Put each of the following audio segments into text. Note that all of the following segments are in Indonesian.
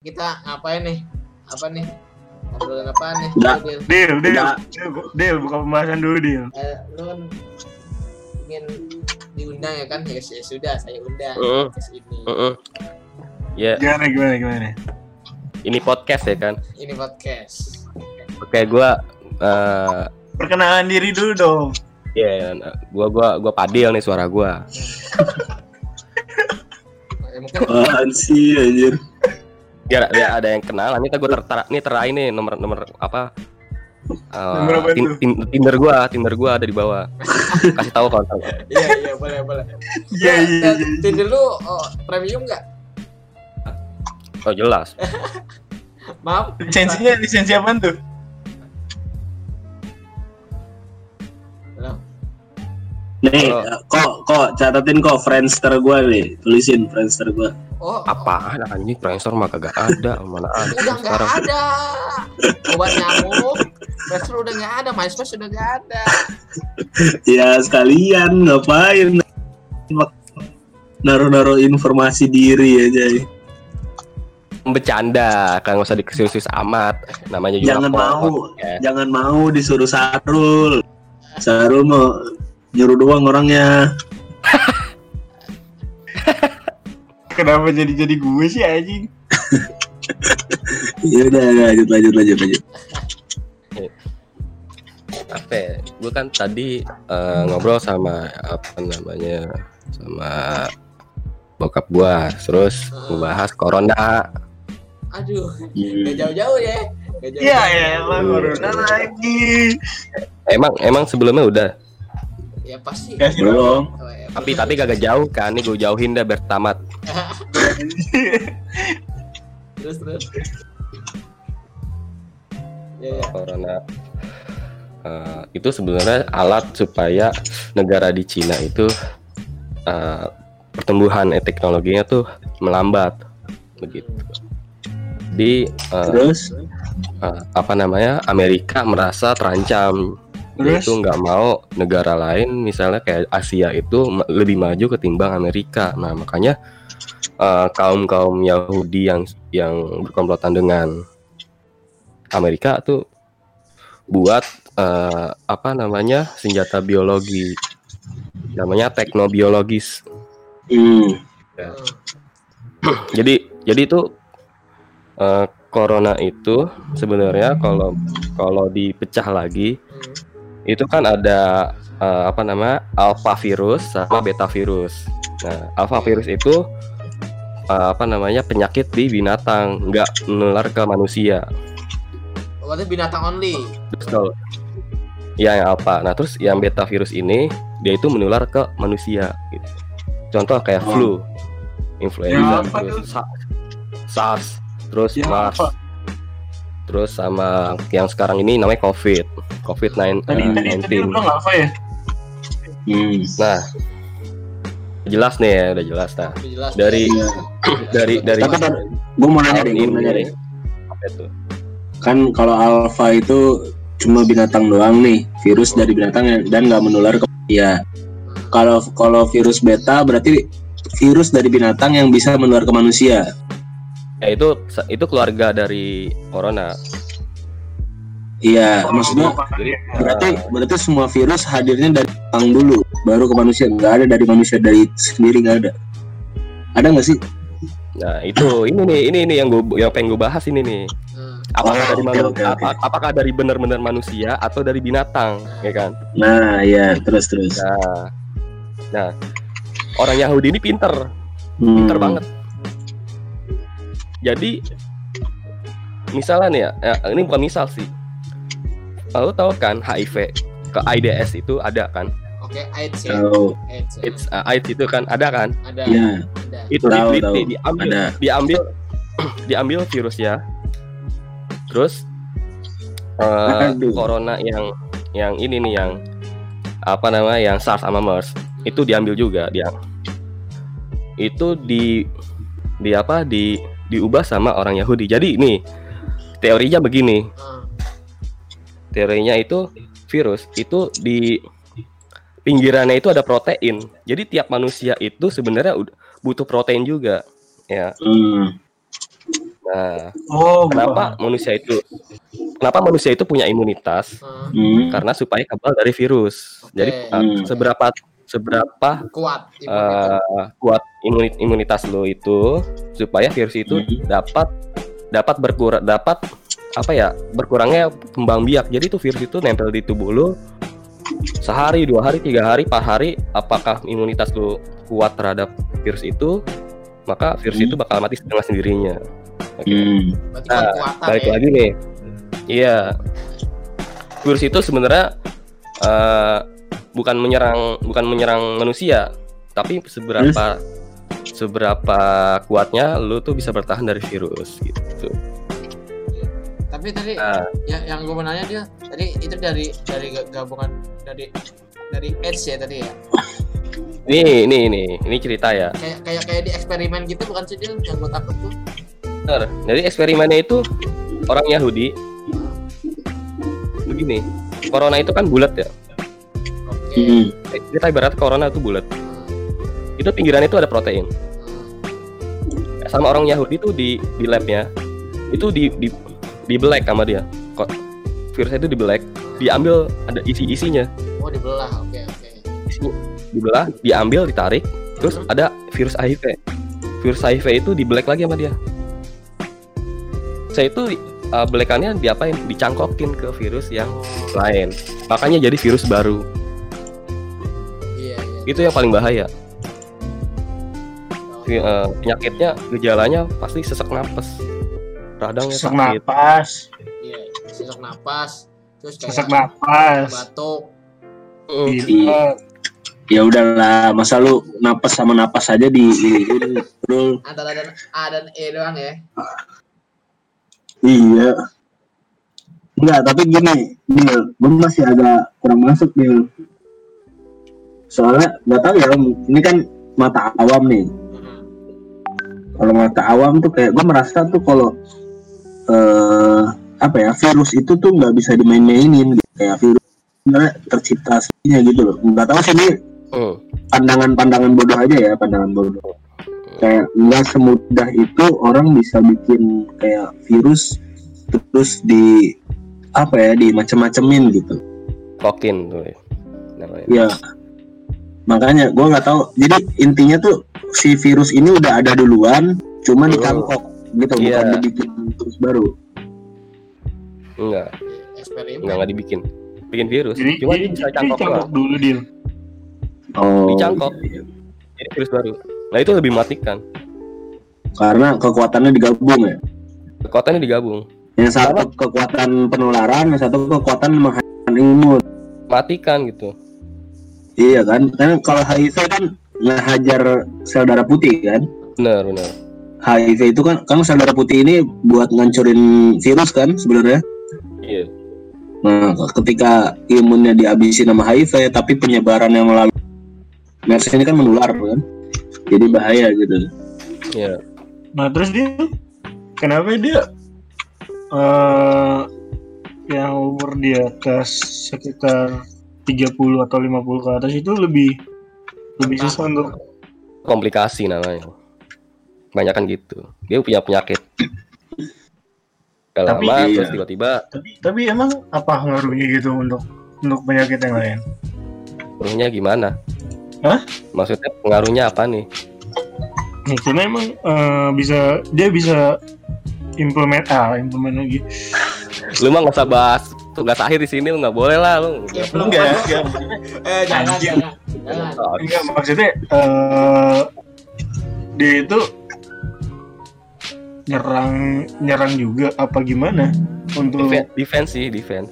kita ngapain nih? Apa nih? Ngobrolin apa nih? Deal, deal, Udah. deal, deal, buka pembahasan dulu deal. Eh, lu kan ingin diundang ya kan? Ya, ya sudah, saya undang podcast ini. Heeh. Ya, Gimana, gimana, gimana? ini podcast ya kan. Ini podcast. Oke, gua eh Perkenalan diri dulu dong. ya gua gua gua Padil nih suara gua. Eh, mungkin Apaan sih anjir? Biar dia ada yang kenal. Ini gua ter, ter- ini terai nih nomor nomor apa? Nomor apa tin- tuh? tin- Tinder gua, Tinder gua ada di bawah. Kasih tahu kawan iya iya boleh boleh. Iya, iya, Nah, iya. Tinder lu oh, premium nggak? Oh jelas. Maaf. Lisensinya lisensi apa tuh? Halo. Nih, Oh. kok kok catatin kok Friendster gua nih. Tulisin Friendster gua. Oh, Apaan anjing Friendster mah kagak ada, mana ada udah nggak sekarang. ada. Obat nyamuk. Friendster udah nggak ada, MySpace udah nggak ada. Ya sekalian ngapain? Naruh-naruh informasi diri aja. Bercanda, kan nggak usah dikesius amat. Namanya juga Jangan pod- mau, podcast. jangan mau disuruh Sarul. Sarul mau nyuruh doang orangnya. Kenapa jadi jadi gue sih anjing? Ya udah lanjut lanjut lanjut lanjut. apa ya, gue kan tadi eh, ngobrol sama apa namanya sama bokap gua terus ngebahas corona Aduh, nggak Hmm. jauh-jauh ya. Iya, ya, lah corona lagi. emang emang sebelumnya udah Ya pasti. Kasih Belum. Oh, ya, tapi tapi kagak jauh kan nih gue jauhin dah biar tamat terus terus. Ya, ya. corona Eh, itu sebenarnya alat supaya negara di Cina itu eh, pertumbuhan eh, teknologinya tuh melambat begitu di eh, Terus eh, apa namanya Amerika merasa terancam Terus? itu nggak mau negara lain misalnya kayak Asia itu lebih maju ketimbang Amerika nah makanya kaum kaum Yahudi yang yang berkomplotan dengan Amerika tuh buat eh, apa namanya senjata biologi namanya teknobiologis hmm. jadi jadi itu eh, corona itu sebenarnya kalau kalau dipecah lagi. Itu kan ada eh, apa nama alpha virus sama beta virus. Nah, alpha virus itu eh, apa namanya penyakit di binatang, nggak menular ke manusia. Berarti binatang only. Betul. Ya, yang alpha. Nah, terus yang beta virus ini dia itu menular ke manusia. Gitu. Contoh kayak Oh. flu, Ya, influenza, apa terus SARS, terus Ya, MERS, apa? Terus sama yang sekarang ini namanya COVID, COVID Tadi tadi tadi 19. lu bilang apa ya? Hmm. Nah, jelas nih ya, udah jelas nah. Udah jelas. Dari Iya. dari dari Tapi kan gue mau nanya deh, gue mau nanya ini deh. apa itu? Kan kalau alpha itu cuma binatang doang nih, virus dari binatang dan nggak menular ke manusia. Kalau kalau virus beta berarti virus dari binatang yang bisa menular ke manusia. Ya itu itu keluarga dari corona. Iya, maksudnya Jadi berarti berarti semua virus hadirnya dari binatang dulu, baru ke manusia. Nggak ada dari manusia dari sendiri nggak ada. Ada nggak sih? nah itu ini nih ini nih yang gue yang pengen gue bahas ini nih. Hmm. Apakah Oh, dari manu- oke, oke. apa- apakah dari benar-benar manusia atau dari binatang, ya kan? Nah, ya terus terus. Nah, nah orang Yahudi ini pinter, Hmm. pinter banget. Jadi misalnya nih ya, ya, ini bukan misal sih. Lalu tahu kan HIV ke AIDS itu ada kan? Oke, AIDS ya. Tahu. AIDS. ya. AIDS, uh, AIDS itu kan ada kan? Ada. Ya, Ada. Itu Tahu, diteliti, tahu. diambil, ada. diambil, diambil virusnya. Terus uh, Aduh. corona yang yang ini nih yang apa namanya yang SARS sama MERS itu diambil juga dia. Itu di di apa di diubah sama orang Yahudi. Jadi nih teorinya begini. Teorinya itu virus itu di pinggirannya itu ada protein. Jadi tiap manusia itu sebenarnya butuh protein juga. Ya. Hmm. Nah, Oh, kenapa manusia itu kenapa manusia itu punya imunitas? Hmm. Karena supaya kebal dari virus. Oke. Jadi Hmm. seberapa seberapa kuat imunitas. uh, kuat imunit imunitas lo itu supaya virus itu Hmm. dapat dapat berkurang dapat apa ya berkurangnya kembang biak. Jadi tuh virus itu nempel di tubuh lo sehari, dua hari, tiga hari, empat hari. Apakah imunitas lo kuat terhadap virus itu? Maka virus Hmm. itu bakal mati dengan sendirinya. Oke. Hmm. Nah, kekuatan balik ya. lagi nih iya virus itu sebenarnya eh, bukan menyerang bukan menyerang manusia tapi seberapa seberapa kuatnya lu tuh bisa bertahan dari virus gitu Tapi tadi nah ya, yang gue mau nanya dia tadi itu dari dari ga- gabungan dari dari AIDS ya tadi ya. ini ini ini ini cerita ya Kayak kayak kayak di eksperimen gitu bukan sih Dil? yang gue takut tuh. benar jadi eksperimennya itu orang Yahudi begini corona itu kan bulat ya. Hmm. kita ibarat corona itu bulat itu pinggirannya itu ada protein sama orang Yahudi tuh di di labnya itu di di di black sama dia kok virusnya itu di black diambil ada isi isinya Oh dibelah. Oke oke. isinya dibelah diambil ditarik terus ada virus HIV virus HIV itu di black lagi sama dia saya itu uh, blackannya diapain dicangkokin ke virus yang lain makanya jadi virus baru. Itu yang paling bahaya uh, penyakitnya gejalanya pasti sesak napas radangnya sesak sakit napas, Iya. Sesak napas. Terus kayak sesak napas. batuk. Mm. Iya. Ya udahlah, masa lu napas sama napas aja di di-. Antara dan A dan E doang ya. Iya. Enggak, tapi gini, Bil, gue masih agak kurang masuk, Bil. Soalnya nggak tahu ya, ini kan mata awam nih. Hmm. Kalau mata awam tuh kayak gue merasa tuh kalau eh apa ya virus itu tuh nggak bisa dimain-mainin gitu. kayak virus sebenarnya tercipta aslinya gitu loh. Nggak tahu sih ini Mm. pandangan-pandangan bodoh aja ya, pandangan bodoh. Kayak nggak semudah itu orang bisa bikin kayak virus terus di apa ya di macem-macemin gitu. kokin tuh ya, namanya Ya makanya gue nggak tahu. Jadi intinya tuh si virus ini udah ada duluan, cuma dicangkok gitu, Iya. bukan dibikin terus baru. enggak Eksperimen. enggak enggak dibikin bikin virus Jadi, cuma jadi, bisa jadi cangkok cangkok dulu Dil. Oh. Dicangkok. jadi virus baru nah itu lebih mematikan Karena kekuatannya digabung ya. kekuatannya digabung Yang satu kekuatan penularan, yang satu kekuatan menghancurkan imun. matikan gitu Iya kan? Karena kalau HIV kan ngehajar sel darah putih kan. benar benar HIV itu kan kan sel darah putih ini buat ngancurin virus kan sebenarnya. iya Nah, ketika imunnya dihabisin sama HIV, tapi penyebaran yang melalui MERS ini kan menular kan. Jadi bahaya gitu. iya Nah terus dia kenapa dia eh yang umur di atas sekitar 30 atau 50 ke atas itu lebih lebih Rentan. susah untuk komplikasi namanya kebanyakan gitu dia punya penyakit Gak Tapi lama iya. terus tiba-tiba tapi tapi emang apa ngaruhnya gitu untuk untuk penyakit yang lain? pengaruhnya gimana Hah? maksudnya pengaruhnya apa nih Ya, karena emang eh, bisa dia bisa implement ah implement lagi. lu mah nggak usah bahas tugas akhir di sini lu nggak boleh lah lu Ya, belum Enggak, enggak. Eh jangan jangan. Jangan. Enggak maksudnya eh dia itu nyerang nyerang juga apa gimana? Untuk defense, defense sih defense.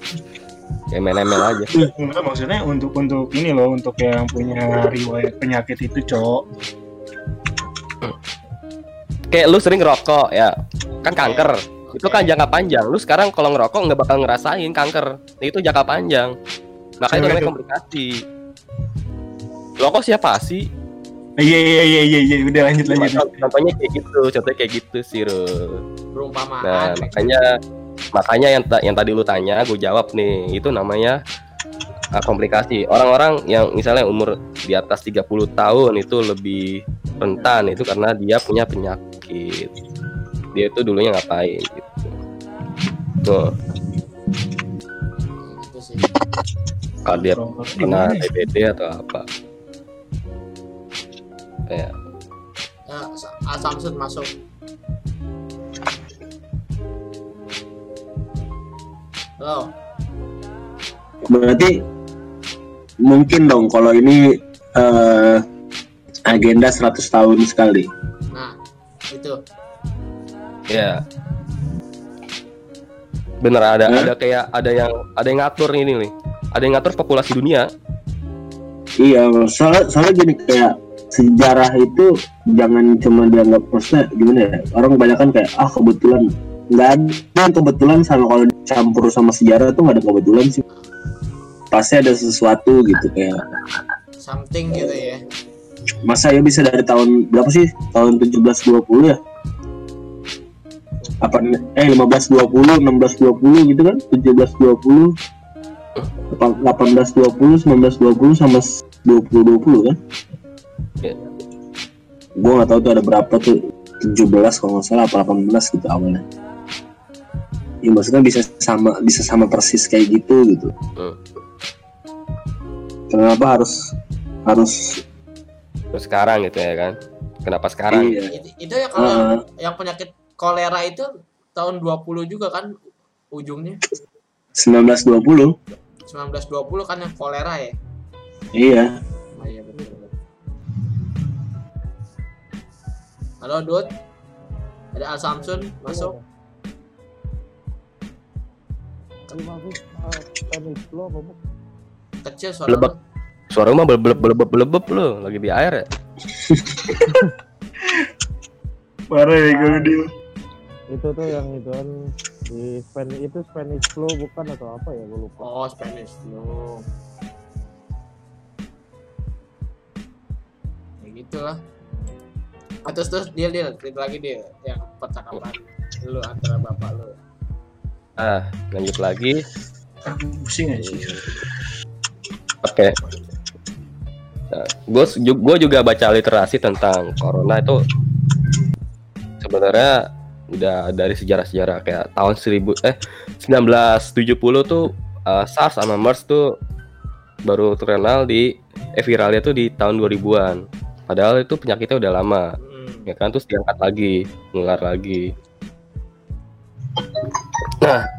Kayak main ML aja. Enggak maksudnya untuk untuk ini loh untuk yang punya riwayat penyakit itu cowok. Kayak lu sering ngerokok ya. Kan kanker itu kan jangka panjang. Lu sekarang kalau ngerokok nggak bakal ngerasain kanker. Itu jangka panjang. Makanya namanya itu? komplikasi rokok siapa sih? Iya iya iya iya iya. Udah lanjut lanjut contohnya kayak gitu. Contohnya kayak gitu sih. Perumpamaan. nah makanya makanya yang ta- yang tadi lu tanya gue jawab nih. Itu namanya uh, komplikasi. Orang-orang yang misalnya umur di atas 30 tahun itu lebih rentan itu karena dia punya penyakit dia itu dulunya ngapain gitu tuh kalau dia pernah gimana ya? DBD atau apa kayak Ya, Sa- ah, Samsung masuk. Halo. Berarti mungkin dong kalau ini eh, agenda 100 tahun sekali. Nah, itu. Ya bener ada Hah? ada kayak ada yang ada yang ngatur ini nih. Ada yang ngatur populasi dunia. Iya, soalnya, soalnya gini kayak sejarah itu jangan cuma dianggap maksudnya gimana ya? Orang kebanyakan kayak ah kebetulan. Nggak ada yang kebetulan sama kalau campur sama sejarah tuh nggak ada kebetulan sih. Pasti ada sesuatu gitu kayak. Something gitu ya. masa ya bisa dari tahun berapa sih? Tahun 1720 ya apa eh 1520 1620 gitu kan? 1720 1820 1920 sama 2020 kan? Iya. gua nggak tahu tuh ada berapa tuh 17 kalau nggak salah apa 18 gitu awalnya. Ya maksudnya bisa sama bisa sama persis kayak gitu gitu. Hmm. kenapa harus harus terus sekarang gitu ya kan? Kenapa sekarang? Iya. Itu, itu ya kalau yang, Heeh. yang penyakit kolera itu tahun 20 juga kan ujungnya 1920 1920 kan yang kolera ya. iya Oh, iya betul. betul. Halo Dut. Ada Al Samsun masuk. Kecil suara. Lebek. suara mah belebep belebep belebep lo lagi di air ya Parah ya gue dia. Itu tuh yang itu kan di Spanish itu Spanish flu bukan atau apa ya gue lupa. Oh, Spanish flu. Ya gitulah. Ah, terus terus dia dia cerita lagi dia yang percakapan lu antara bapak lu. ah lanjut lagi Aku pusing aja. oke nah, gue gue juga baca literasi tentang corona itu sebenarnya udah dari sejarah-sejarah kayak tahun 1000 eh 1970 tuh eh, SARS sama MERS tuh baru terkenal di eh, viralnya tuh di tahun 2000-an. Padahal itu penyakitnya udah lama. Hmm. ya kan terus diangkat lagi nular lagi nah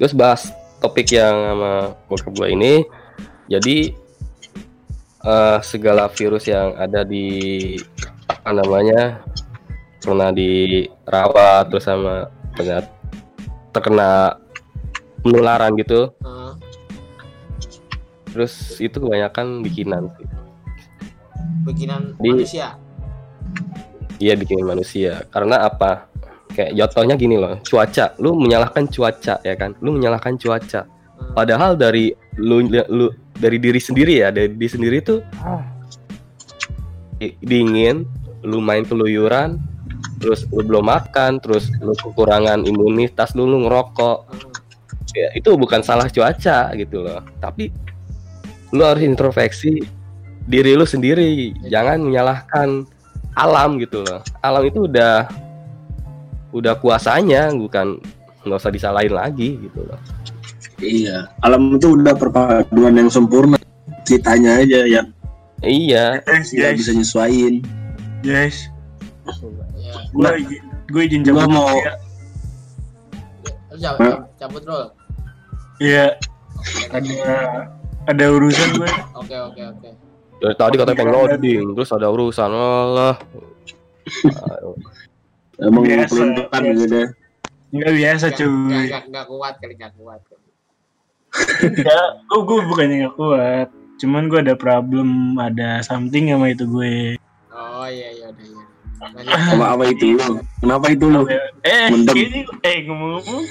terus bahas topik yang sama bokap gue ini jadi eh, segala virus yang ada di apa namanya pernah dirawat terus sama pernah terkena penularan gitu Ah, terus itu kebanyakan bikinan sih bikinan Di- manusia. Iya bikin manusia. Karena apa? Kayak jotohnya gini loh, cuaca. Lu menyalahkan cuaca ya kan? Lu menyalahkan cuaca. Hmm. Padahal dari lu, lu dari diri sendiri ya, dari diri sendiri tuh di- dingin, lu main keluyuran, terus lu belum makan, terus lu kekurangan imunitas, lu, lu ngerokok. Ya, itu bukan salah cuaca gitu loh. Tapi lu harus introspeksi diri lu sendiri. Jangan menyalahkan alam gitu loh. Alam itu udah udah kuasanya, bukan nggak usah disalahin lagi gitu loh. Iya, alam itu udah perpaduan yang sempurna. Kitanya aja yang Iya, nggak guys, bisa nyesuaiin. guys. Ya. Gue Nah. gue izin Gua cabut. mau- ya. Cabut, cabut roll. Iya, ada ada urusan gue. Oke oke oke. dari tadi katanya pengen loading, terus ada urusan Allah. Emang Biasa, peluntukan biasa. gitu deh. Nggak biasa cuy. nggak- nggak- nggak kuat kali nggak kuat. Enggak, oh gue bukannya nggak kuat. Cuman gue ada problem, ada something sama itu gue. Oh iya iya udah iya. Apa apa itu lu? Kenapa itu lu? Eh, Mendem. kayaknya, eh ngomong-ngomong,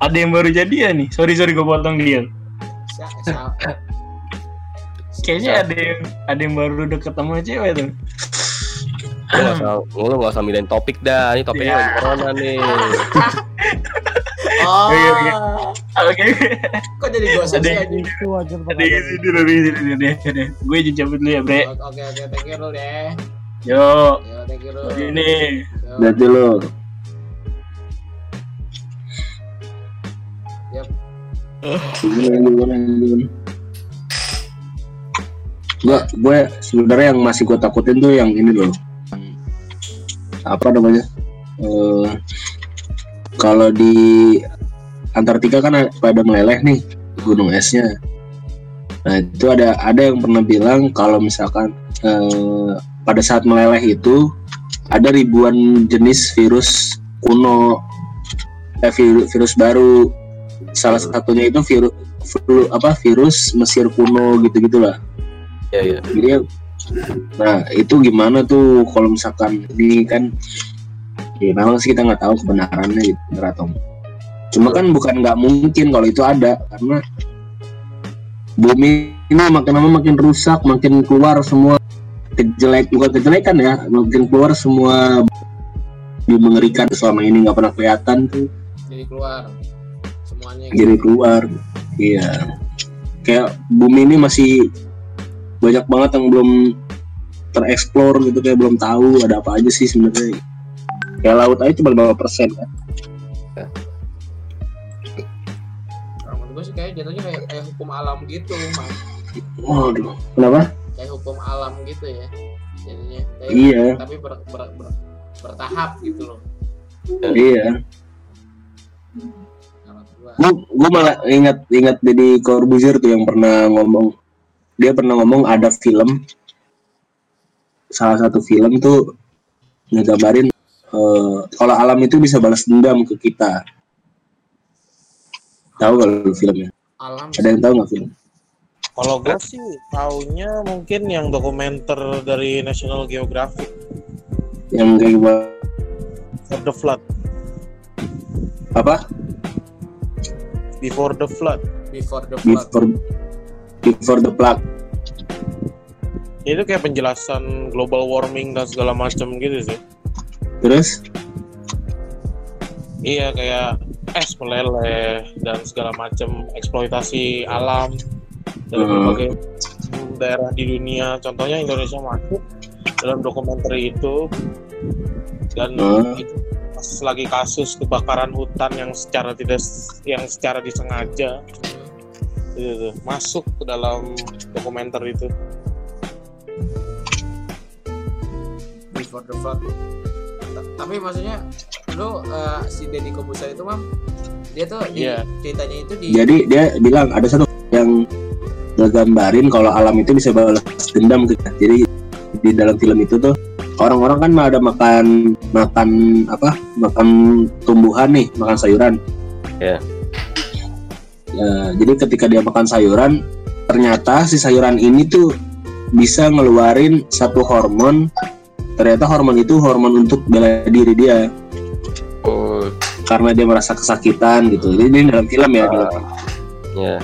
ada yang baru jadian nih. Sorry sorry gue potong dia. Sa- sa- Kayaknya ada yang ada yang baru deket sama cewek tuh. Lu nggak usah, usah midain topik dah. Ini topiknya Ya. lagi corona nih. Oh. Oke. Oke, Kok jadi Ada sih anjing? itu wajar ada sini ada yang sini ada yang sini. Gue izin cabut dulu ya bre. Oke oke thank you Rul ya. Yo. Yo, thank you, Rul. Ini. Lihat dulu. Gue, gue sebenarnya yang masih gue takutin tuh yang ini loh. Apa namanya? E, kalau di Antartika kan pada meleleh nih gunung esnya. Nah itu ada ada yang pernah bilang kalau misalkan e, pada saat meleleh itu ada ribuan jenis virus kuno, eh, vir- virus baru. Salah satunya itu virus apa virus Mesir kuno gitu gitulah. ya ya Jadi nah itu gimana tuh kalau misalkan ini kan ya memang sih kita nggak tahu kebenarannya gitu atau. Cuma kan bukan nggak mungkin kalau itu ada karena bumi ini makin lama makin rusak, makin keluar semua kejelek bukan kejelekan ya, makin keluar semua di mengerikan selama ini nggak pernah kelihatan tuh jadi keluar semuanya jadi keluar. Iya. Kayak bumi ini masih banyak banget yang belum tereksplor gitu kayak belum tahu ada apa aja sih sebenarnya. Kayak laut aja cuma berapa persen kan. kalau menurut gue sih kayak jatuhnya kayak kayak hukum alam gitu mas Waduh, kenapa? Kayak hukum alam gitu ya jadinya kayak, Iya, tapi ber, ber, ber- bertahap gitu loh iya. Gue gue malah ingat ingat Deddy Corbuzier tuh yang pernah ngomong. Dia pernah ngomong ada film salah satu film tuh ngegambarin eh, kalau alam itu bisa balas dendam ke kita. Tahu lu filmnya? alam Ada yang tahu nggak film? Kalau gue sih taunya mungkin yang dokumenter dari National Geographic Yang kayak gimana? For the Flood, Apa? Before the Flood. before the flood Before Before the Plug. Itu kayak penjelasan global warming dan segala macam gitu sih. Terus? Iya kayak es meleleh dan segala macam eksploitasi alam dari Hmm. berbagai daerah di dunia. Contohnya Indonesia masuk dalam dokumenter itu dan Hmm. itu pas lagi kasus kebakaran hutan yang secara tidak yang secara disengaja itu tuh, masuk ke dalam dokumenter itu. before the flood Ta- tapi maksudnya lu eh, si Deddy Kobuser itu mam dia tuh di- Iya. ceritanya itu di Jadi dia bilang ada satu yang ngegambarin kalau alam itu bisa balas dendam kita. Jadi di dalam film itu tuh orang-orang kan ada makan makan apa? Makan tumbuhan nih, makan sayuran. Ya, jadi ketika dia makan sayuran, ternyata si sayuran ini tuh bisa ngeluarin satu hormon. Ternyata hormon itu hormon untuk bela diri dia oh karena dia merasa kesakitan gitu. Jadi ini dalam film ya, dalam film. ya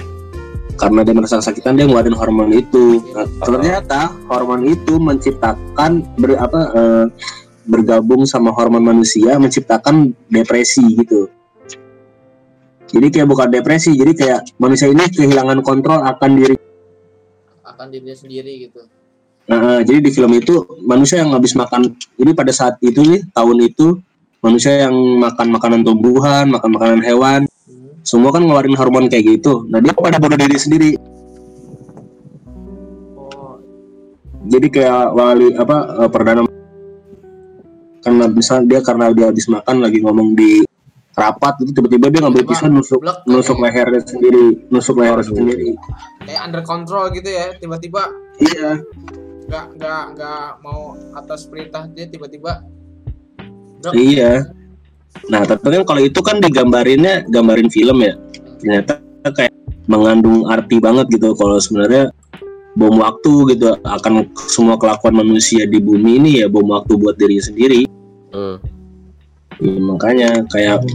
karena dia merasa kesakitan dia ngeluarin hormon itu. Nah, ternyata hormon itu menciptakan ber, apa eh, bergabung sama hormon manusia menciptakan depresi gitu. Jadi kayak bukan depresi jadi kayak manusia ini kehilangan kontrol akan diri. Akan dirinya sendiri gitu. Nah, jadi di film itu manusia yang habis makan jadi pada saat itu nih tahun itu manusia yang makan makanan tumbuhan makan makanan hewan. Semua kan ngeluarin hormon kayak gitu. Nah dia pada bunuh diri sendiri. Oh jadi kayak wali apa eh, perdana karena misal dia karena dia habis makan lagi ngomong di rapat itu tiba-tiba dia ngambil pisau nusuk blek nusuk kayak- lehernya sendiri nusuk lehernya sendiri. Kayak under control gitu ya tiba-tiba iya. nggak nggak nggak mau atas perintah dia tiba-tiba iya nah tapi kan kalau itu kan digambarinnya gambarin film ya. Ternyata kayak mengandung arti banget gitu. Kalau sebenarnya bom waktu gitu akan semua kelakuan manusia di bumi ini ya bom waktu buat dirinya sendiri. Hmm. Ya, makanya kayak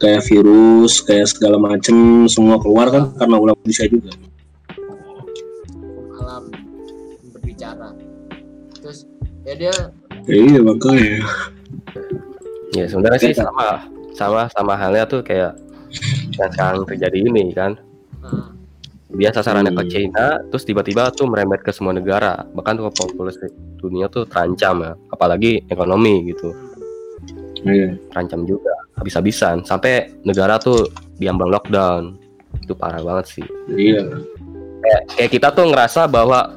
kayak virus kayak segala macem semua keluar kan karena ulah manusia juga. Alam berbicara. Terus ya dia iya makanya ya sebenarnya sih sama sama sama halnya tuh kayak yang sekarang terjadi ini kan. Dia sasarannya ke Hmm. China terus tiba-tiba tuh merembet ke semua negara. Bahkan tuh populasi dunia tuh terancam ya apalagi ekonomi gitu. Iya. Terancam juga habis-habisan. Sampai negara tuh diambang lockdown. Itu parah banget sih. Iya. kayak, kayak kita tuh ngerasa bahwa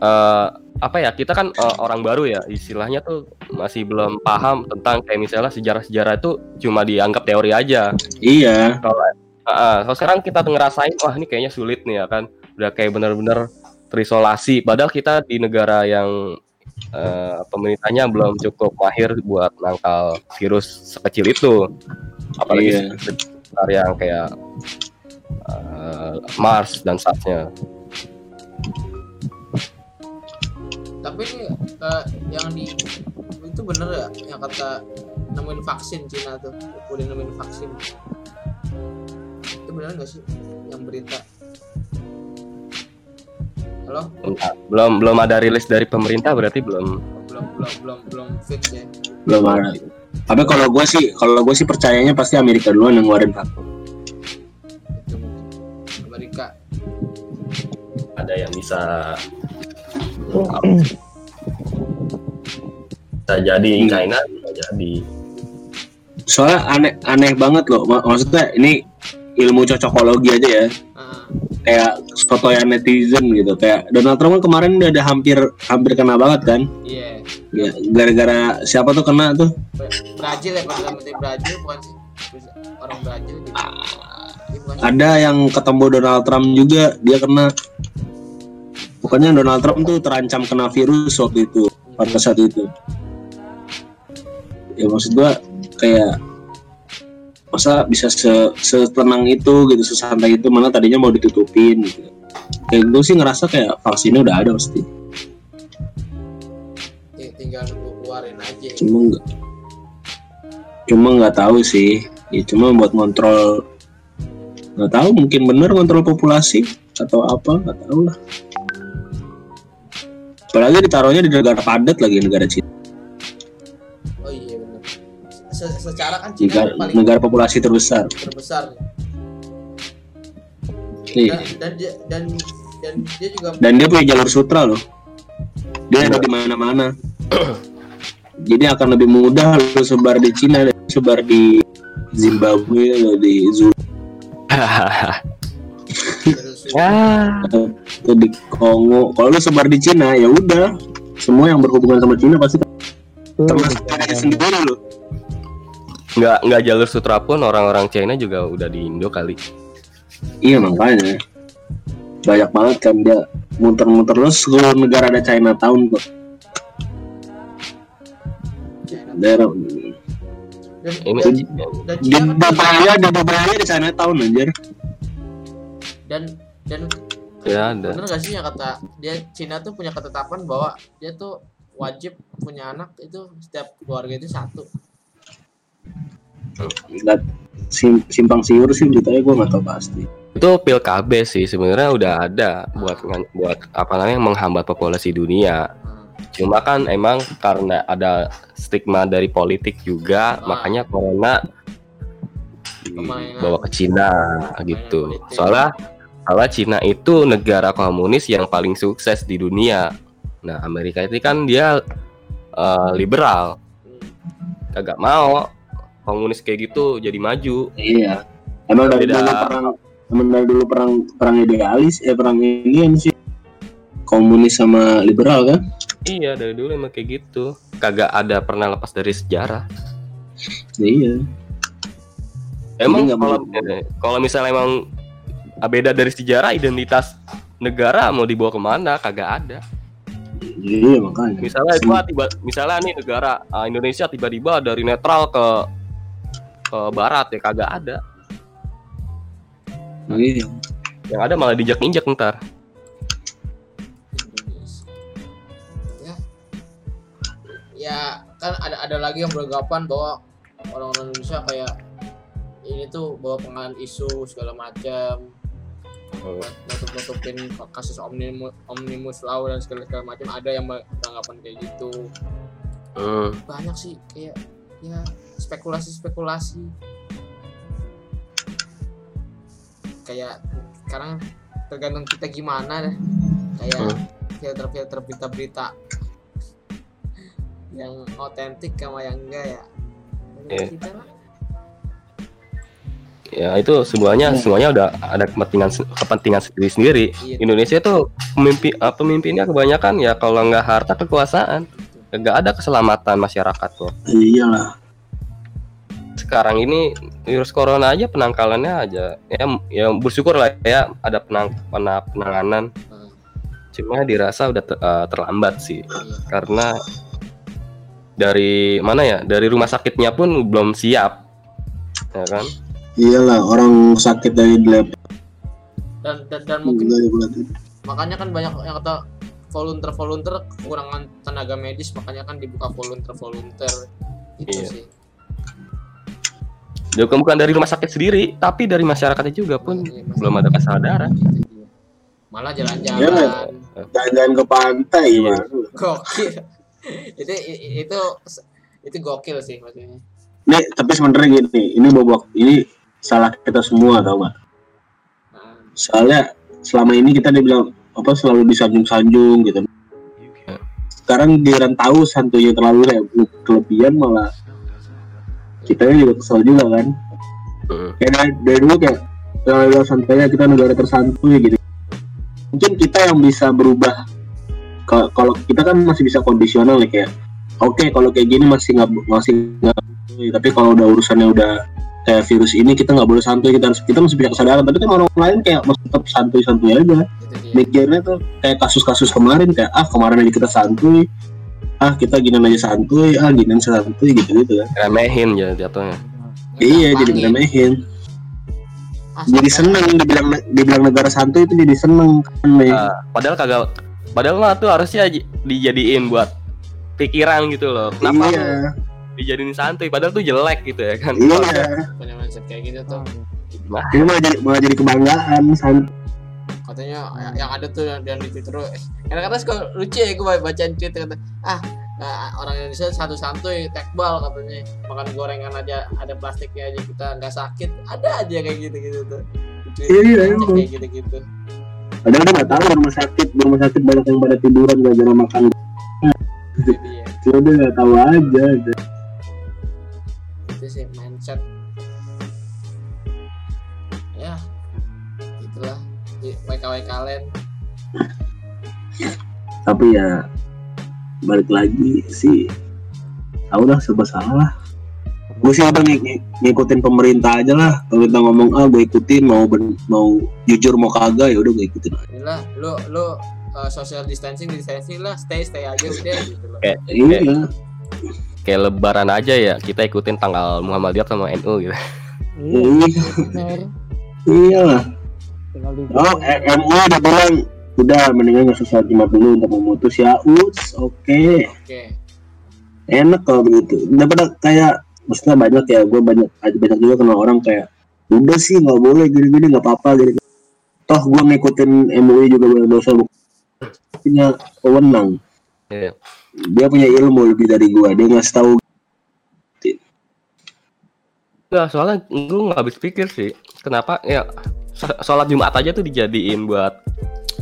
eh, apa ya kita kan eh, orang baru ya istilahnya tuh masih belum paham tentang kayak misalnya sejarah-sejarah itu cuma dianggap teori aja. Iya. Kalau sekarang kita ngerasain wah ini kayaknya sulit nih ya kan. Udah kayak bener-bener terisolasi. Padahal kita di negara yang eh, pemerintahnya belum cukup mahir buat nangkal virus sekecil itu. Apalagi Iya. sekitar yang kayak eh, Mars dan saatnya tapi ini eh, yang di itu bener ya yang kata nemuin vaksin Cina tuh udah nemuin vaksin. Itu bener nggak sih yang berita? Halo? Belum belum ada rilis dari pemerintah berarti belum. Belum belum belum belum fix ya. Belum ada. Tapi kalau gue sih, kalau gue sih percayanya pasti Amerika duluan yang ngeluarin vaksin. itu mungkin. Amerika. Ada yang bisa bisa jadi Hmm. China bisa jadi Soalnya aneh aneh banget loh. Mak- Maksudnya ini ilmu cocokologi aja ya. Ah, Kayak fotonya netizen gitu. Kayak Donald Trump kan kemarin udah ada hampir hampir kena banget kan. iya Ya, gara-gara siapa tuh kena tuh? Brazil ya perdana menteri Brazil bukan sih orang Brazil gitu? Ada yang ketemu Donald Trump juga dia kena. Pokoknya Donald Trump tuh terancam kena virus waktu itu pada saat itu. Ya maksud gua kayak masa bisa se setenang itu gitu sesantai itu mana tadinya mau ditutupin gitu. Kayak gue sih ngerasa kayak vaksinnya udah ada pasti. Ting- tinggal nunggu keluarin aja Cuma nggak cuma nggak tahu sih. Ya cuma buat ngontrol nggak tahu mungkin bener ngontrol populasi atau apa nggak tahu lah. Apalagi ditaruhnya di negara padat lagi negara Cina. oh iya benar Se- secara kan Cina Negara, paling negara populasi terbesar. terbesar Iya. dan dan dia dan dan dia juga Dan dia punya jalur sutra loh. Dia ada di mana-mana. Jadi akan lebih mudah lu sebar di Cina dan sebar di Zimbabwe atau di Zulu terus ya atau di Kongo. Kalau lu sebar di Cina ya udah semua yang berhubungan sama Cina pasti termasuk Cina sendiri loh. nggak nggak jalur sutra pun orang-orang China juga udah di Indo kali Iya makanya banyak banget kan dia muter-muter terus seluruh negara ada Chinatown kok. China. Daerah dan, ini dan, dan di Cina kan Dubai ada Dubai ada Chinatown anjir. dan dan ya ada bener gak sih yang kata dia Cina tuh punya ketetapan bahwa dia tuh wajib punya anak itu setiap keluarga itu satu Nggak sim- simpang siur sih beritanya gue nggak tahu pasti. itu pil KB sih sebenarnya udah ada buat buat apa namanya menghambat populasi dunia Hmm. cuma kan emang karena ada stigma dari politik juga Ah. makanya corona dibawa ke Cina gitu soalnya soalnya Cina itu negara komunis yang paling sukses di dunia nah Amerika itu kan dia eh, liberal kagak mau komunis kayak gitu jadi maju Iya. Emang dari Beda. dulu perang emang dari dulu perang perang idealis eh perang ini kan sih komunis sama liberal kan? iya dari dulu emang kayak gitu kagak ada pernah lepas dari sejarah Iya. Emang kalau kalau misalnya emang beda dari sejarah identitas negara mau dibawa ke mana kagak ada. Iya makanya. Misalnya gua tiba misalnya nih negara ah, Indonesia tiba-tiba dari netral ke ke barat ya kagak ada. Iya. Yang ada malah dijak-injak ntar. Ya. Ya, kan ada ada lagi yang beranggapan bahwa orang-orang Indonesia kayak ini tuh bawa pengaruh isu segala macam nutup-nutupin kasus omnibus, omnibus law dan segala segala macam ada yang beranggapan kayak gitu Hmm. banyak sih kayak ya spekulasi-spekulasi kayak sekarang tergantung kita gimana deh kayak Hmm. filter-filter berita-berita yang otentik sama yang enggak ya Tergantung Iya. kita lah. Ya itu semuanya semuanya udah ada kepentingan kepentingan sendiri sendiri. Iya. Indonesia tuh pemimpin ah, pemimpinnya kebanyakan ya kalau nggak harta kekuasaan. Nggak ada keselamatan masyarakat tuh iyalah. Sekarang ini virus corona aja penangkalannya aja. Ya ya bersyukur lah ya ada penang pena- penanganan. Hmm, cuma dirasa udah te- eh, terlambat sih. Iya. karena dari mana ya dari rumah sakitnya pun belum siap. Ya kan iyalah orang sakit dari lab. Dan dan, dan mungkin ya, berarti. makanya kan banyak yang kata volunteer volunteer kekurangan tenaga medis makanya kan dibuka volunteer volunteer itu Iya. sih. Juga bukan dari rumah sakit sendiri tapi dari masyarakatnya juga pun. Iya, belum ada kesadaran. Dia. malah Iya, jalan-jalan jalan-jalan ke pantai Iya. gokil. Itu itu itu gokil sih maksudnya. Nih tapi sebenarnya gini ini bobok ini salah kita semua tau gak soalnya selama ini kita dibilang apa selalu disanjung-sanjung gitu. Sekarang giliran tahu santunya terlalu le- kelebihan malah kita juga kesel juga kan. Mm. kayak dari, dari dulu kayak ya, santai kita negara tersantuy gitu. Mungkin kita yang bisa berubah. Ka- kalau kita kan masih bisa kondisional ya kayak oke kalau kayak gini masih nggak masih nggak tapi kalau udah urusannya udah kayak virus ini kita nggak boleh santuy kita harus kita masih punya kesadaran. Tapi kan orang lain kayak masih tetap santuy-santuy aja. Itu dia mikirnya tuh kayak kasus-kasus kemarin kayak ah kemarin aja kita santuy. Ah kita gini aja santuy. Ah gini aja santuy gitu gitu kan. Remehin ya jatuhnya. Iya jadi diremehin Ah, jadi seneng dibilang dibilang negara santuy itu jadi seneng kan Ah, padahal kagak padahal mah tuh harusnya dijadiin buat pikiran gitu loh. Kenapa iya dijadiin santuy padahal tuh jelek gitu ya kan. Iya. Punya mindset kayak gitu tuh. Gimana? ini malah jadi malah jadi kebanggaan santuy katanya yang- yang ada tuh yang, yang di Twitter eh, kadang-kadang suka lucu ya gue bacaan tweet kata ah eh, orang Indonesia satu santuy tekbal katanya. Makan gorengan aja ada plastiknya aja kita nggak sakit. Ada aja kayak gitu gitu tuh. Twitter Iya, baca emang. kayak gitu gitu padahal dia nggak tahu rumah sakit rumah sakit banyak yang pada tiduran gak jarang makan. Cuma dia nggak tahu aja itu sih mindset. Ya itulah. WKW kalian tapi ya balik lagi sih tahu dah serba salah. Gue sih apa ng- ng- ngikutin pemerintah aja lah. Pemerintah ngomong ah gue ikutin mau ben- mau jujur mau kagak ya udah gue ikutin inilah lu lu uh, social distancing distancing lah stay stay aja udah gitu loh. Iya kayak lebaran aja ya kita ikutin tanggal Muhammadiyah sama NU gitu. Iya, iya lah oh eh, MU udah bilang udah mendingan nggak jumat dulu untuk memutus ya. Uts oke. Oke. Enak kalau begitu. Daripada kayak maksudnya banyak ya gue banyak ada banyak juga kenal orang kayak udah sih nggak boleh gini-gini nggak apa-apa gini toh gue ngikutin MUI juga boleh dosa punya wewenang Iya. Dia punya ilmu lebih dari gue dia ngasih tahu Nggak, soalnya gue nggak habis pikir sih kenapa ya sh- sholat Jumat aja tuh dijadiin buat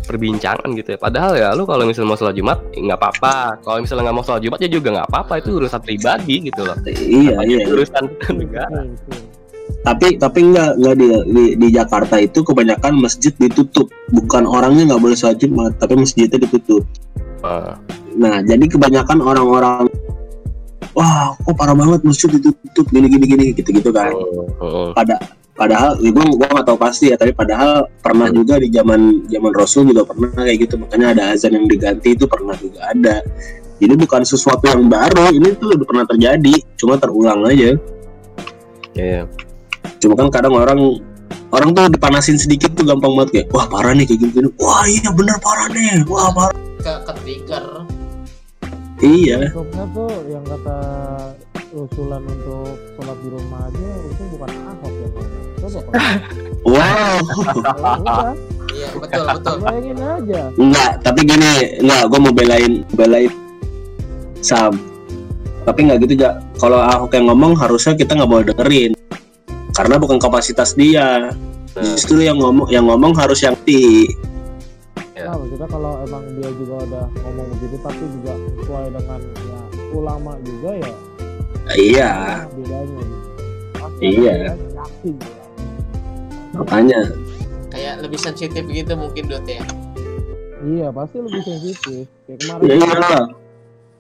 perbincangan gitu ya. Padahal ya lu kalau misalnya mau sholat Jumat eh, nggak apa-apa. Kalau misalnya nggak mau sholat Jumat ya juga nggak apa-apa. Itu urusan pribadi gitu loh. iya Apa iya jadi urusan negara. Betul, betul. tapi tapi enggak enggak di, di di Jakarta itu kebanyakan masjid ditutup bukan orangnya nggak boleh sholat Jumat tapi masjidnya ditutup Ah, nah jadi kebanyakan orang-orang wah kok parah banget masjid ditutup gini gini gini gitu gitu kan. Oh, oh. pada padahal ya gue gua nggak tahu pasti ya tapi padahal pernah juga di zaman zaman Rasul juga pernah kayak gitu. Makanya ada azan yang diganti itu pernah juga ada. Jadi bukan sesuatu yang baru ini tuh udah pernah terjadi cuma terulang aja. Iya. cuma kan kadang orang orang tuh dipanasin sedikit tuh gampang banget kayak wah parah nih kayak gini wah iya bener parah nih. Wah parah. Ke ke trigger iya. Untungnya tuh yang kata usulan untuk sholat di rumah aja itu bukan ahok ya coba wow. Ya iya betul betul. Bayangin aja. Enggak tapi gini enggak gue mau belain belain sam. Tapi nggak gitu ya kalau Ahok yang ngomong harusnya kita nggak boleh dengerin. Karena bukan kapasitas dia. Justru yang ngomong yang ngomong harus yang ti Ya. nah maksudnya kalau emang dia juga udah ngomong begitu tapi juga sesuai dengan ya ulama juga ya iya bedanya gitu Pasti Iya. makanya kayak lebih sensitif gitu mungkin dot ya Iya pasti lebih sensitif. Kayak kemarin. ya iyalah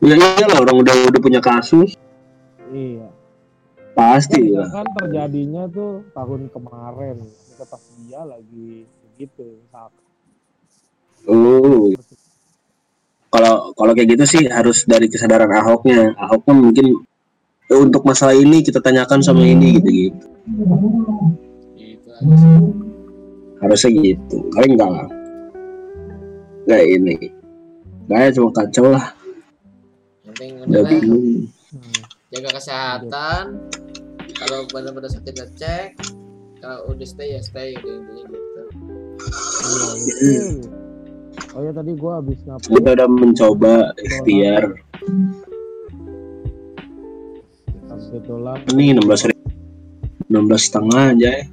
ya iyalah orang udah udah punya kasus Iya. pasti lah kan terjadinya tuh tahun kemarin. Itu pas dia lagi begitu. Saat oh kalau kalau kayak gitu sih harus dari kesadaran Ahoknya. Ahok pun mungkin "Eh, untuk masalah ini kita tanyakan sama ini gitu gitu gitu aja sih. harusnya gitu. Kali enggak lah. Kayak ini. Kayak cuma kacau lah. Penting udah lah, bingung. Hmm, jaga kesehatan. Kalau benar-benar sakit ya cek. Kalau udah stay ya stay intinya gitu. Betul. Oh ya tadi gua habis ngapain? kita udah mencoba ikhtiar ini 16 ribu 16 setengah aja ya.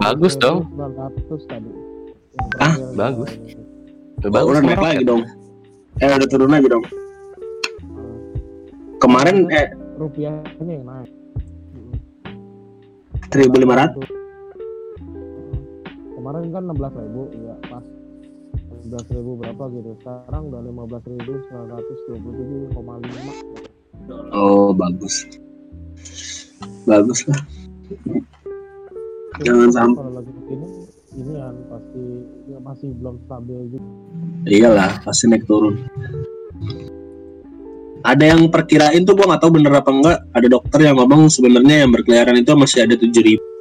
Bagus dong. 900 tadi. Ah, terakhir bagus. gua- Oh, Bagus udah naik lagi dong eh udah turun lagi dong kemarin eh rupiahnya yang naik. Hmm. 1500 Kemarin kan 16 ribu, ya pas 16 ribu berapa gitu. Sekarang udah 15 ribu 927,5. oh bagus bagus lah Jangan sampai- Kalau lagi begini, ini kan pasti ya masih belum stabil juga. iyalah pasti naik turun ada yang perkirain tuh gua nggak tahu bener apa enggak ada dokter yang ngomong sebenarnya yang berkeliaran itu masih ada 7000 kenapa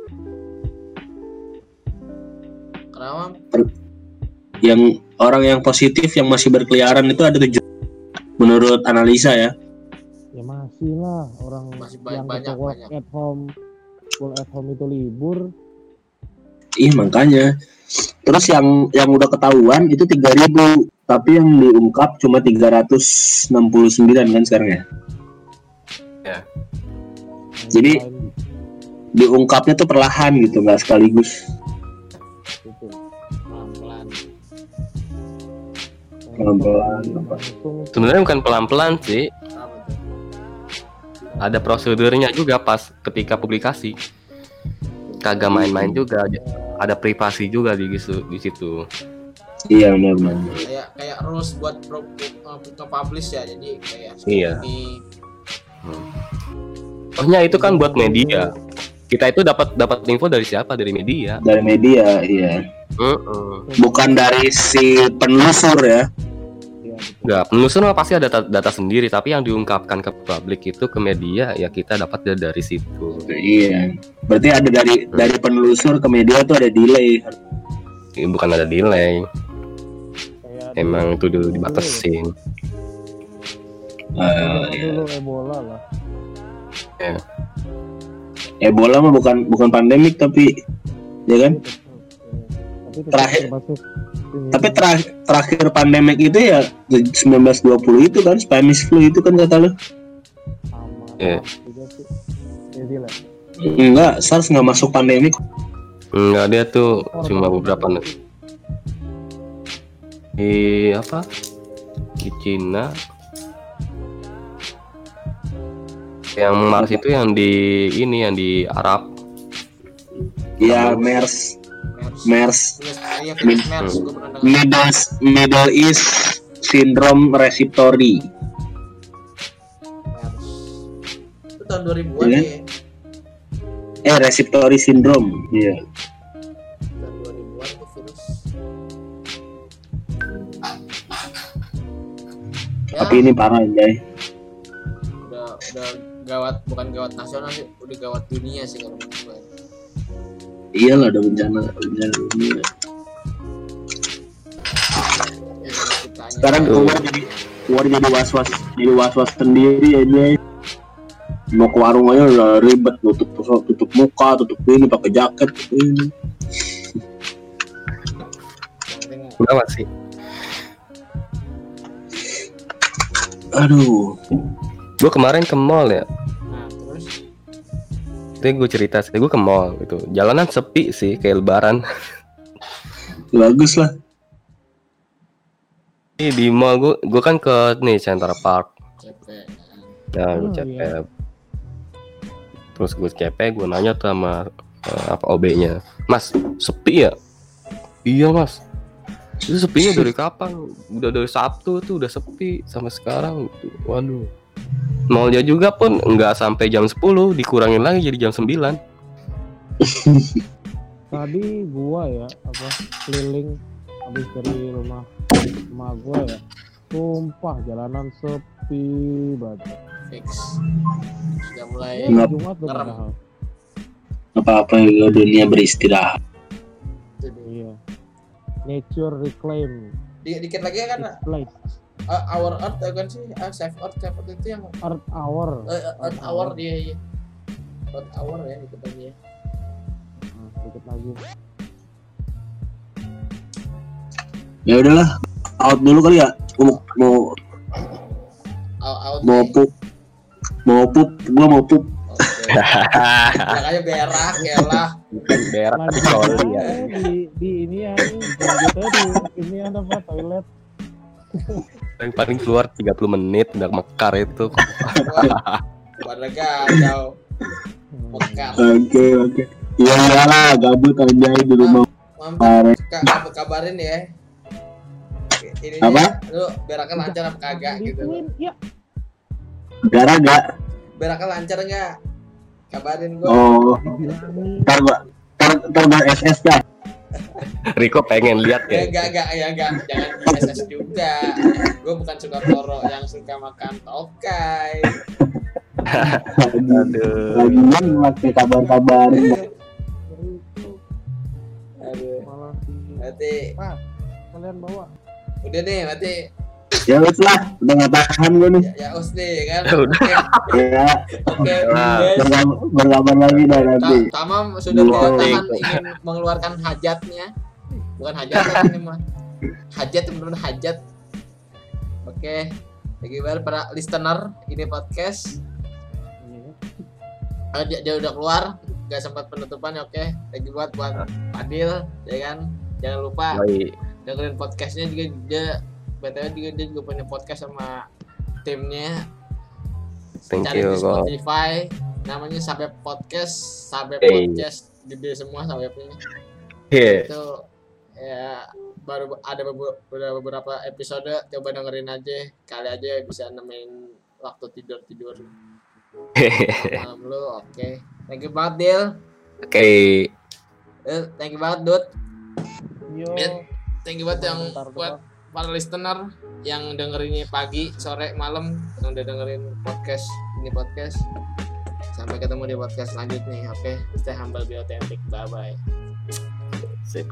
yang orang yang positif yang masih berkeliaran itu ada 7 menurut analisa ya Ya masih lah orang Masih ba- yang banyak, work banyak. at home, full at home itu libur. Ih makanya. Terus yang yang udah ketahuan itu 3000 tapi yang diungkap cuma 369 kan sekarang ya. Nah, Jadi- Diungkapnya tuh perlahan gitu, nggak sekaligus. Pelan-pelan. Sebenarnya bukan pelan-pelan sih, ada prosedurnya juga pas ketika publikasi. Kagak main-main juga, ada privasi juga di situ. Di situ. Iya benar kayak kayak rules buat pro, uh, nge-publish ya jadi kayak Iya. ini Ohnya itu kan buat media. Kita itu dapat dapat info dari siapa? Dari media. Dari media, iya. Heeh. Bukan dari si penelusur ya. Enggak, penelusur mah pasti ada data, data sendiri, tapi yang diungkapkan ke publik itu ke media ya kita dapat dari- situ. Iya. Berarti ada dari dari penelusur ke media tuh ada delay. Ini bukan ada delay, Kayak emang itu dulu dibatasin. Eh, dulu, iya. Ebola lah. Ebola mah bukan bukan pandemik tapi ya kan? Tapi Terakhir- termasuk. Tapi terakhir terakhir pandemik itu ya 1920 itu kan Spanish flu itu kan kata lu. sama Iya. Enggak, SARS nggak masuk pandemik. Enggak dia tuh cuma beberapa ne- di apa? Di Cina. Yang Mars itu yang di ini yang di Arab. Ya MERS, MERS MERS, Middle Middle East Syndrome Respiratory. MERS itu tahun 2000-an Iya. ya Eh Respiratory Syndrome. Iya. tahun 2000-an tuh virus ya Tapi ini parah Jay. Udah udah gawat bukan gawat nasional sih udah gawat dunia sih kalau menurut gue Iyalah ada bencana bencana dunia. Ya, Sekarang keluar jadi keluar jadi was was jadi was was sendiri ya Jay. Mau ke warung aja udah ribet tutup tutup muka tutup ini pakai jaket ini. Kenapa sih? Aduh. Gue kemarin ke mall ya. nah terus Itu gue cerita sih, gue ke mall gitu. Jalanan sepi sih kayak lebaran. Bagus lah. Ini di mall gue, gue kan ke nih Center Park. Nah, gue Oh, iya. Terus gue cepet, gue nanya tuh sama eh, apa OB-nya. Mas, sepi ya? Iya, Mas. Itu sepinya dari kapan? Udah dari Sabtu tuh udah sepi sampai sekarang. Waduh. Mallnya juga pun nggak sampai jam 10, dikurangin lagi jadi jam 9. tadi gua ya apa keliling habis dari rumah rumah gua ya. Sumpah jalanan sepi banget. Fix. Sudah mulai Eh, Nggak- Jumat apa-apa juga dunia beristirahat. Iya. Nature reclaim. Di- dikit lagi kan its place uh, our earth ya kan sih ah, save earth save earth itu yang earth hour uh, uh, earth hour dia iya earth hour ya dikit lagi ya Nah, dikit lagi ya udahlah out dulu kali ya mau mau out, out mau pup mau pup gua mau pup. Makanya berak ya lah. Berak tapi coli ya. di di ini ya lanjut aja di ini ada apa toilet Yang paling keluar 30 menit udah mekar itu. Pada gacau. Hmm. Mekar. oke oke ya lah gabut anjay di rumah Mampir Parah. ka- kabar- kabarin ya. Ini Apa? lu beraknya lancar apa kagak gitu. Gara gak Beraknya lancar enggak? Kabarin gua. oh ntar gua ntar ntar gua SS dah Riko pengen lihat Ya enggak enggak ya enggak jangan di SS juga. Gua bukan suka toro yang suka makan tokai. Aduh. lagian pakai kabar-kabar Aduh. malah Berarti kalian bawa udah nih berarti ya wes lah udah gak tahan gua nih ya, ya us nih kan. Udah. Oke. ya Oke. Nah. guys. berkabar, lagi dah nanti Ta- Tamam sudah tidak tahan ingin mengeluarkan hajatnya. Bukan hajat ini mah. Hajat benar hajat. Oke. Thank you banget para listener ini podcast. Iya. Eh, dia, dia udah keluar, gak sempat penutupan ya oke. Thank you buat buat Fadil, ya kan. Jangan lupa Baik. dengerin podcastnya juga dia btw juga dia juga punya podcast sama timnya. Thank cari you di. Spotify. Namanya Sabep Podcast. Sabep Hey. Podcast. Gede semua Sabepnya. Iya. itu ya baru ada beberapa, beberapa episode. Coba dengerin aja. Kali aja bisa nemenin waktu tidur tidur. Malam lu oke. Thank you banget Dil. Oke. Eh, thank you banget Dut. Yo. Thank you banget yang buat para listener yang dengerinnya pagi, sore, malam yang udah dengerin podcast ini podcast. Sampai ketemu di podcast selanjutnya. Oke, stay humble, be authentic. Bye bye. Sip.